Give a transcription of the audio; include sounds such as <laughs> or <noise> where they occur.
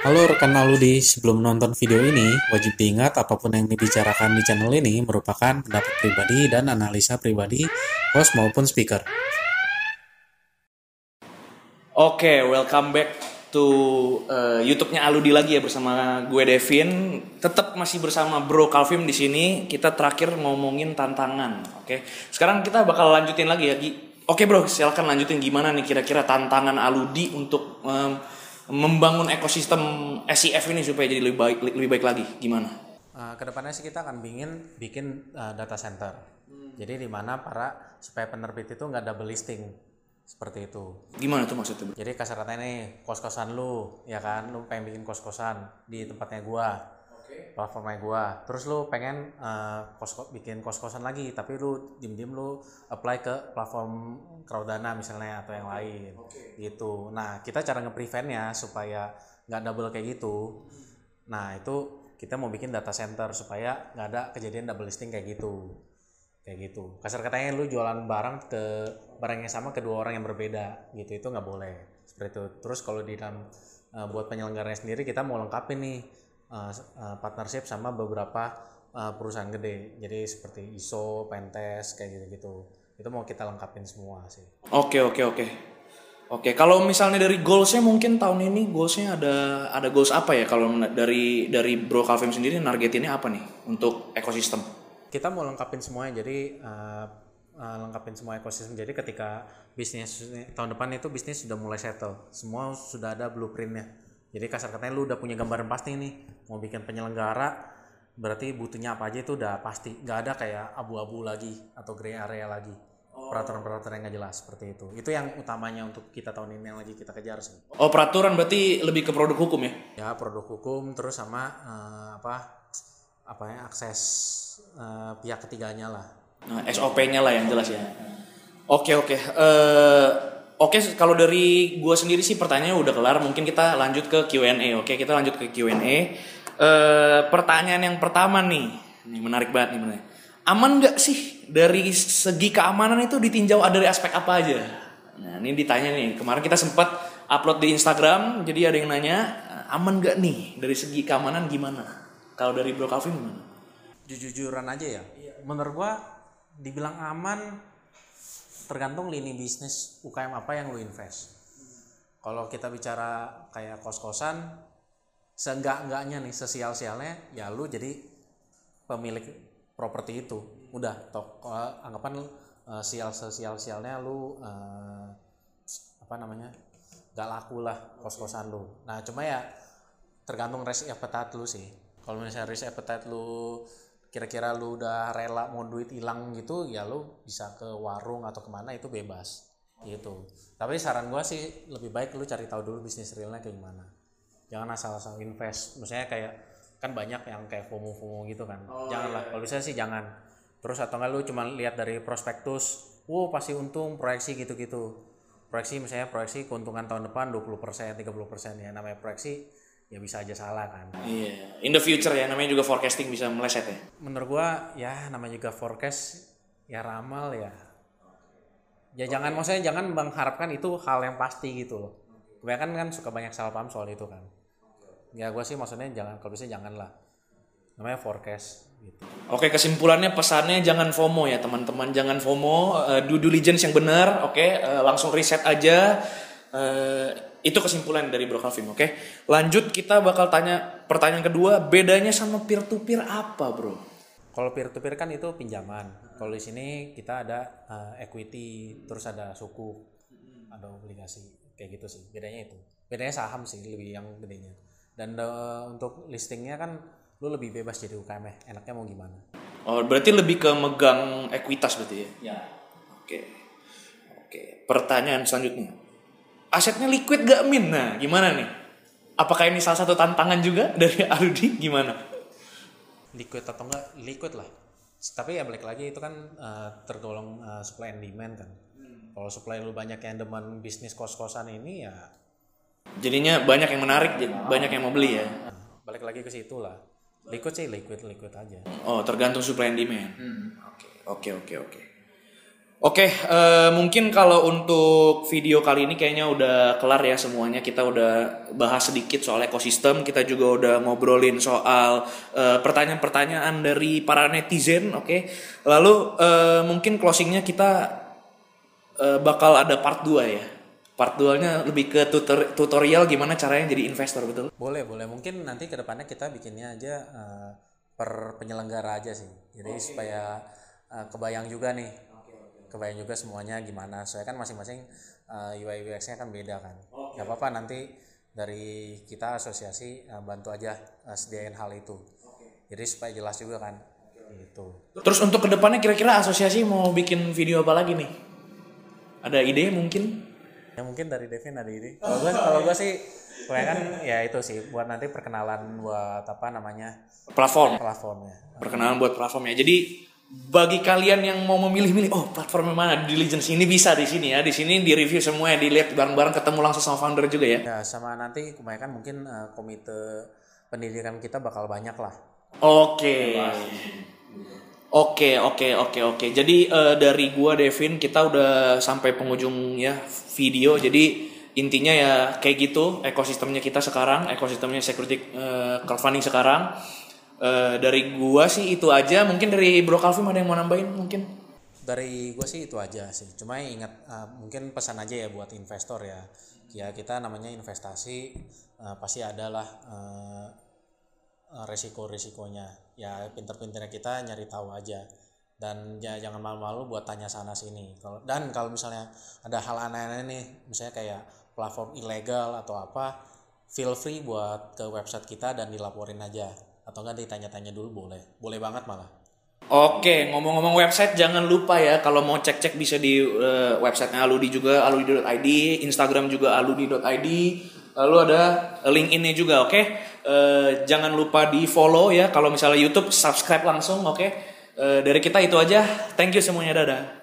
Halo rekan Aludi, sebelum nonton video ini, wajib diingat apa pun yang dibicarakan di channel ini merupakan pendapat pribadi dan analisa pribadi host maupun speaker. Oke, welcome back to uh, YouTube-nya Aludi lagi ya bersama gue Devin. Tetap masih bersama Bro Calvin di sini. Kita terakhir ngomongin tantangan. Oke, sekarang kita bakal lanjutin lagi ya. Gi. Oke bro, silakan lanjutin gimana nih kira-kira tantangan Aludi untuk um, membangun ekosistem SEF ini supaya jadi lebih baik lebih baik lagi. Gimana? Uh, ke depannya sih kita akan bikin bikin uh, data center. Hmm. Jadi di mana para supaya penerbit itu nggak double listing seperti itu. Gimana tuh maksudnya? Jadi kasar katanya nih kos-kosan lu, ya kan, lu pengen bikin kos-kosan di tempatnya gua. Platformnya gua. Terus lu pengen uh, kos bikin kos-kosan lagi, tapi lu dim-dim lu apply ke platform Crowdana misalnya atau yang lain, okay. gitu. Nah kita cara nge-preventnya supaya nggak double kayak gitu. Nah itu kita mau bikin data center supaya nggak ada kejadian double listing kayak gitu kayak gitu kasar katanya lu jualan barang ke barang yang sama kedua orang yang berbeda gitu itu nggak boleh seperti itu terus kalau di dalam uh, buat penyelenggaranya sendiri kita mau lengkapin nih uh, uh, partnership sama beberapa uh, perusahaan gede. Jadi seperti ISO, Pentes kayak gitu gitu itu mau kita lengkapin semua sih. Oke oke oke. Oke, kalau misalnya dari goalsnya mungkin tahun ini goalsnya ada ada goals apa ya? Kalau dari dari Bro Calvin sendiri nargetinnya apa nih untuk ekosistem? kita mau lengkapin semuanya jadi uh, uh, lengkapin semua ekosistem. Jadi ketika bisnis tahun depan itu bisnis sudah mulai settle. Semua sudah ada blueprintnya jadi kasar katanya lu udah punya gambaran pasti nih mau bikin penyelenggara berarti butuhnya apa aja itu udah pasti nggak ada kayak abu-abu lagi atau gray area lagi peraturan-peraturan yang nggak jelas seperti itu itu yang utamanya untuk kita tahun ini yang lagi kita kejar sih oh peraturan berarti lebih ke produk hukum ya ya produk hukum terus sama uh, apa apa ya akses uh, pihak ketiganya lah. Nah, SOP-nya lah yang jelas ya. Oke oke. Uh, oke kalau dari gue sendiri sih pertanyaannya udah kelar. Mungkin kita lanjut ke Q&A. Oke kita lanjut ke Q&A. Uh, pertanyaan yang pertama nih, ini menarik banget nih bener. Aman nggak sih dari segi keamanan itu ditinjau dari aspek apa aja? Nah ini ditanya nih. Kemarin kita sempat upload di Instagram. Jadi ada yang nanya aman nggak nih dari segi keamanan gimana? Kalau dari Bro Calvin gimana? jujur-jujuran aja ya menurut gua dibilang aman tergantung lini bisnis UKM apa yang lu invest. Kalau kita bicara kayak kos-kosan seenggak-enggaknya nih sesial-sialnya ya lu jadi pemilik properti itu. Udah tok uh, anggapan uh, sial sesial-sialnya lu uh, apa namanya gak laku lah kos-kosan lu. Nah cuma ya tergantung risk appetite lu sih. Kalau misalnya risk appetite lu kira-kira lu udah rela mau duit hilang gitu ya lu bisa ke warung atau ke mana itu bebas. Gitu. Tapi saran gua sih lebih baik lu cari tahu dulu bisnis realnya kayak gimana. Jangan asal-asal invest. Misalnya kayak kan banyak yang kayak FOMO-FOMO gitu kan. Oh, janganlah iya. kalau bisa sih jangan. Terus atau enggak lu cuma lihat dari prospektus wow pasti untung proyeksi gitu-gitu. Proyeksi misalnya proyeksi keuntungan tahun depan 20% 30% ya namanya proyeksi ya bisa aja salah kan. Iya. In the future ya namanya juga forecasting bisa meleset ya. Menurut gua ya namanya juga forecast ya ramal ya. Ya okay. jangan maksudnya jangan mengharapkan itu hal yang pasti gitu loh. Kebanyakan kan suka banyak salah paham soal itu kan. Ya gua sih maksudnya jangan kalau bisa jangan lah. Namanya forecast gitu. Oke, kesimpulannya pesannya jangan FOMO ya teman-teman, jangan FOMO, uh, due diligence yang benar, oke, okay? uh, langsung riset aja. Uh, itu kesimpulan dari Bro Calvin, oke? Okay? Lanjut kita bakal tanya pertanyaan kedua, bedanya sama peer to peer apa, Bro? Kalau peer to peer kan itu pinjaman. Kalau di sini kita ada uh, equity, terus ada suku, ada obligasi, kayak gitu sih. Bedanya itu. Bedanya saham sih lebih yang bedanya. Dan uh, untuk listingnya kan lu lebih bebas jadi UKM ya. Enaknya mau gimana? Oh, berarti lebih ke megang ekuitas berarti ya? Ya. Oke. Oke. Pertanyaan selanjutnya asetnya liquid gak min? Nah gimana nih? Apakah ini salah satu tantangan juga <laughs> dari Arudi gimana? Liquid atau enggak? Liquid lah. Tapi ya balik lagi itu kan uh, tergolong uh, supply and demand kan. Hmm. kalau supply lu banyak yang demen bisnis kos-kosan ini ya jadinya banyak yang menarik oh. banyak yang mau beli ya? Balik lagi ke situ lah. Liquid sih liquid liquid aja. Oh tergantung supply and demand. Hmm. oke. Oke oke oke Oke, eh, mungkin kalau untuk video kali ini kayaknya udah kelar ya semuanya. Kita udah bahas sedikit soal ekosistem. Kita juga udah ngobrolin soal eh, pertanyaan-pertanyaan dari para netizen. Oke, lalu eh, mungkin closingnya kita eh, bakal ada part 2 ya. Part 2-nya lebih ke tutor- tutorial gimana caranya jadi investor, betul? Boleh, boleh. Mungkin nanti ke depannya kita bikinnya aja eh, per penyelenggara aja sih. Jadi supaya eh, kebayang juga nih. Kebayang juga semuanya gimana. Soalnya kan masing-masing eh, UI UX-nya kan beda kan. Gak apa-apa nanti dari kita asosiasi eh, bantu aja eh, sediain hal itu. Jadi supaya jelas juga kan. Gitu. Terus untuk ke depannya kira-kira asosiasi mau bikin video apa lagi nih? Ada ide mungkin? Ya mungkin dari Devin ada ide. Kalau gue kalau gue sih kebanyakan <laughs> ya itu sih buat nanti perkenalan buat apa namanya Platform. platformnya. perkenalan buat platformnya. Jadi bagi kalian yang mau memilih-milih, oh platform yang mana diligence ini bisa di sini ya, di sini di review semua ya, dilihat bareng-bareng ketemu langsung sama founder juga ya. Ya sama nanti kebanyakan mungkin eh, komite pendidikan kita bakal banyak lah. Oke. Oke, oke, oke, oke. Jadi eh, dari gua Devin kita udah sampai penghujung ya video. Jadi intinya ya kayak gitu ekosistemnya kita sekarang, ekosistemnya security eh, crowdfunding sekarang. Eh, dari gua sih itu aja. Mungkin dari Bro Calvin ada yang mau nambahin mungkin? Dari gue sih itu aja sih. Cuma ingat eh, mungkin pesan aja ya buat investor ya. Ya kita namanya investasi eh, pasti adalah eh, resiko-resikonya. Ya pinter-pinternya kita nyari tahu aja. Dan ya jangan malu-malu buat tanya sana sini. Kalau dan kalau misalnya ada hal aneh-aneh nih, misalnya kayak platform ilegal atau apa, feel free buat ke website kita dan dilaporin aja. Atau enggak ditanya-tanya dulu boleh. Boleh banget malah. Oke, ngomong-ngomong website jangan lupa ya kalau mau cek-cek bisa di eh, websitenya Aludi juga aludi.id, Instagram juga aludi.id. Lalu ada link ini juga, oke? Eh, jangan lupa di follow ya. Kalau misalnya YouTube subscribe langsung, oke? Eh, dari kita itu aja. Thank you semuanya, dadah.